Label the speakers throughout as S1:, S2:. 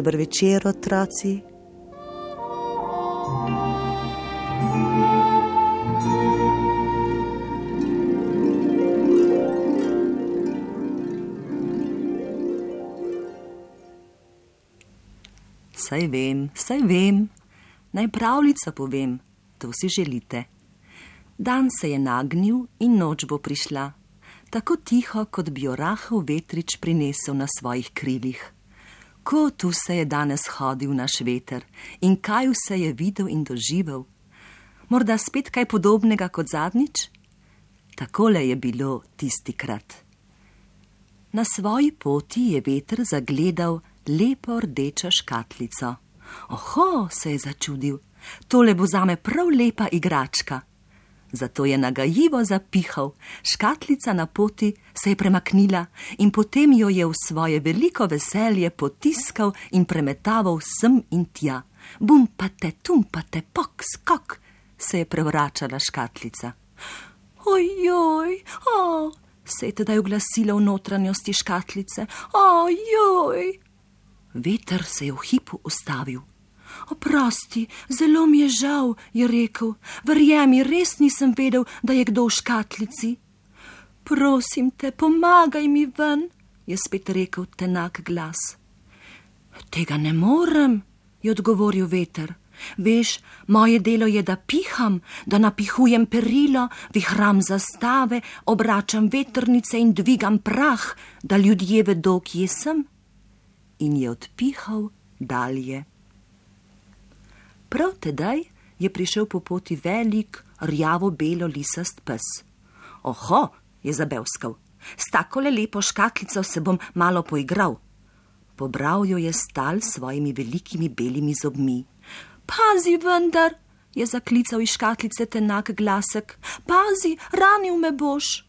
S1: Dober večer, otroci.
S2: Saj vem, saj vem, naj pravljico povem, to si želite. Dan se je nagnil in noč bo prišla, tako tiho, kot bi jo rahel vetrič prinesel na svojih krilih. Ko tu se je danes hodil naš veter in kaj vse je videl in doživel? Morda spet kaj podobnega kot zadnjič? Takole je bilo tisti krat. Na svoji poti je veter zagledal lepo rdečo škatlico. Oho, se je začudil, tole bo zame prav lepa igračka. Zato je nagajivo zapihal, škatlica na poti se je premaknila in potem jo je v svoje veliko veselje potiskal in premetaval sem in tja. Bum pa te, tum pa te, pok, skok, se je prevračala škatlica. Ojoj, o, se je tedaj oglasila v notranjosti škatlice. Ojoj. Veter se je v hipu ustavil. Oprosti, zelo mi je žal, je rekel. Verjemi, res nisem vedel, da je kdo v škatlici. Prosim te, pomagaj mi ven, je spet rekel tenak glas. Tega ne morem, je odgovoril veter. Veš, moje delo je, da piham, da napihujem perilo, vihram zastave, obračam vetrnice in dvigam prah, da ljudje vedo, kje sem. In je odpihal dalje. Prav tedaj je prišel po poti velik, rjavo-belo lisast pes. Oho, je zabevskal, s tako le lepo škatlico se bom malo poigral. Pobral jo je stal s svojimi velikimi belimi zobmi. Pazi vendar, je zaklical iz škatlice tenak glasek, pazi, ranil me boš.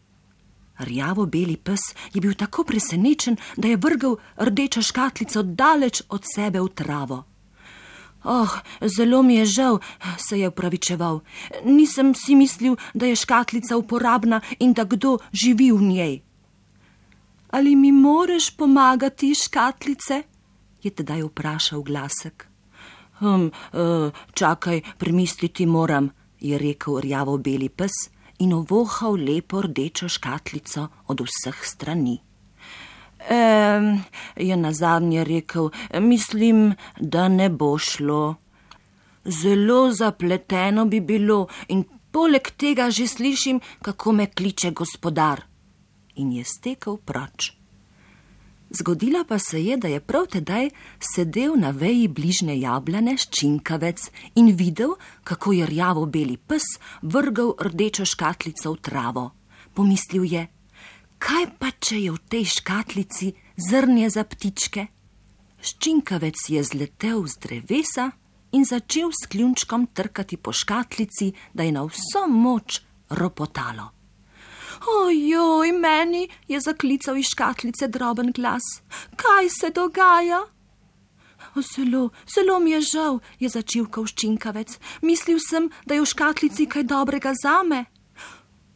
S2: Rjavo-beli pes je bil tako presenečen, da je vrgel rdečo škatlico daleč od sebe v travo. Oh, zelo mi je žal, se je upravičeval. Nisem si mislil, da je škatlica uporabna in da kdo živi v njej. Ali mi moreš pomagati, škatlice? je tedaj vprašal glasek. Hm, uh, čakaj, premisliti moram, je rekel rjavo-beli pes in ovohal lepo rdečo škatlico od vseh strani. E, je na zadnje rekel, mislim, da ne bo šlo. Zelo zapleteno bi bilo in poleg tega že slišim, kako me kliče gospodar. In je stekel proč. Zgodilo pa se je, da je prav tedaj sedel na veji bližne jablane ščinkavec in videl, kako je rjavo beli pes vrgal rdečo škatlico v travo. Pomislil je, kaj pa če je v tej škatlici zrnje za ptičke? Ščinkavec je zletel z drevesa in začel s ključkom trkati po škatlici, da je na vso moč ropotalo. Ojoj, meni je zaklical iz škatlice droben glas. Kaj se dogaja? Zelo, zelo mi je žal, je začel kovščinkavec. Mislil sem, da je v škatlici kaj dobrega zame.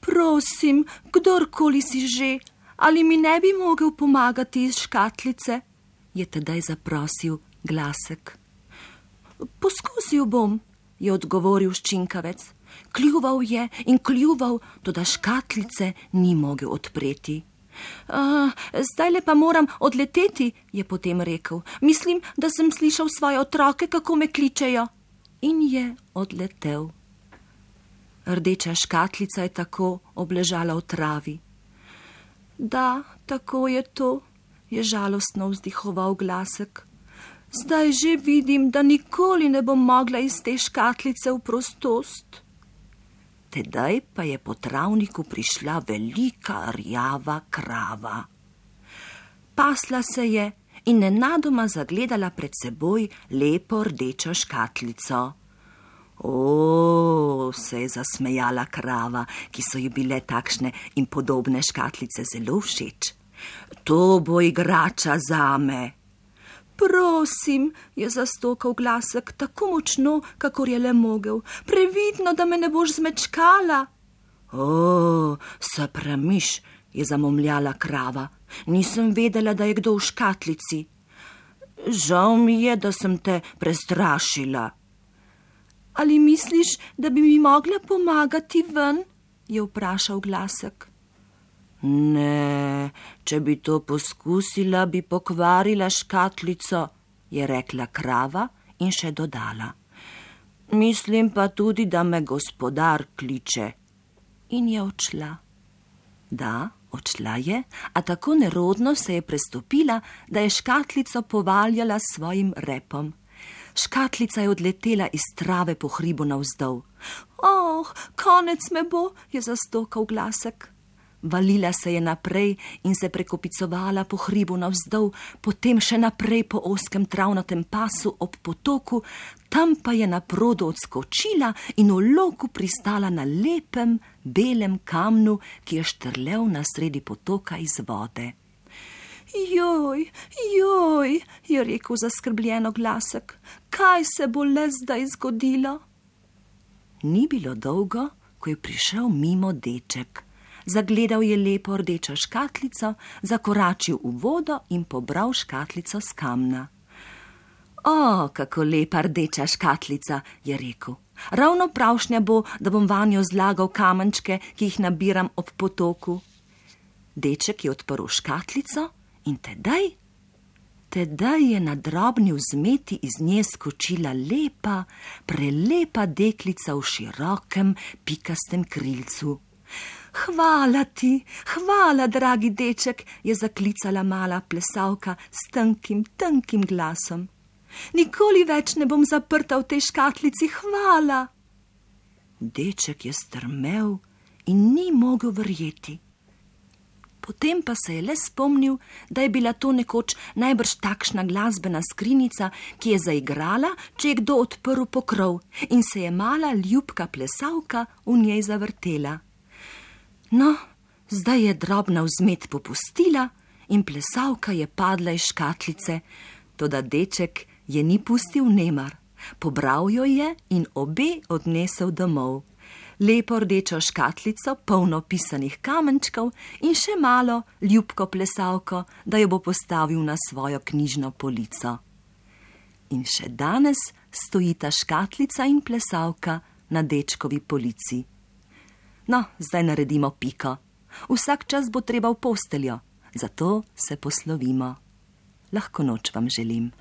S2: Prosim, kdorkoli si že, ali mi ne bi mogel pomagati iz škatlice? je tedaj zaprosil glasek. Poskusil bom, je odgovoril ščinkavec. Kljuval je in kljuval, toda škatlice ni mogel odpreti. Uh, zdaj le pa moram odleteti, je potem rekel. Mislim, da sem slišal svoje otroke, kako me kličejo. In je odletel. Rdeča škatlica je tako obležala v travi. Da, tako je to, je žalostno vzdihoval glasek. Zdaj že vidim, da nikoli ne bom mogla iz te škatlice v prostost. Tedaj pa je po travniku prišla velika rjava krava. Pasla se je in nenadoma zagledala pred seboj lepo rdečo škatlico. O, se je zasmejala krava, ki so ji bile takšne in podobne škatlice zelo všeč. To bo igrača za me. Prosim, je zastokal glasek tako močno, kakor je le mogel. Previdno, da me ne boš zmečkala. O, se premiš, je zamomljala krava. Nisem vedela, da je kdo v škatlici. Žal mi je, da sem te prestrašila.
S3: Ali misliš, da bi mi mogla pomagati ven? je vprašal glasek.
S2: Ne, če bi to poskusila, bi pokvarila škatlico, je rekla krava in še dodala. Mislim pa tudi, da me gospodar kliče. In je odšla. Da, odšla je, a tako nerodno se je prestopila, da je škatlico povaljala s svojim repom. Škatlica je odletela iz trave po hribu navzdol.
S3: Oh, konec me bo, je zastokal glasek.
S2: Valila se je naprej in se prekopicovala po hribu navzdol, potem še naprej po oskem travnatem pasu ob potoku, tam pa je na prodo odskočila in v loku pristala na lepem, belem kamnu, ki je štrlev na sredi potoka iz vode.
S3: Joj, joj, je rekel zaskrbljeno glasek, kaj se bo le zdaj zgodilo?
S2: Ni bilo dolgo, ko je prišel mimo deček. Zagledal je lepo rdečo škatlico, zakoračil v vodo in pobral škatlico z kamna. O, kako lepa rdeča škatlica, je rekel. Ravno pravšnja bo, da bom vanjo zlagal kamenčke, ki jih nabiram ob potoku. Deček je odprl škatlico in tedaj, tedaj je na drobni vzmeti iz nje skočila lepa, prelepa deklica v širokem, pikastem krilcu.
S3: Hvala ti, hvala, dragi deček, je zaklicala mala plesavka s tankim, tankim glasom. Nikoli več ne bom zaprta v tej škatlici, hvala.
S2: Deček je strmel in ni mogel verjeti. Potem pa se je le spomnil, da je bila to nekoč najbrž takšna glasbena skrinica, ki je zaigrala, če je kdo odprl pokrov in se je mala ljubka plesavka v njej zavrtela. No, zdaj je drobna vzmet popustila in plesavka je padla iz škatlice, toda deček je ni pustil nemar. Pobral jo je in obe odnesel domov. Lepo rdečo škatlico, polno pisanih kamenčkov in še malo ljubko plesavko, da jo bo postavil na svojo knjižno polico. In še danes stojita škatlica in plesavka na dečkovi polici. No, zdaj naredimo piko. Vsak čas bo treba v posteljo, zato se poslovimo. Lahko noč vam želim.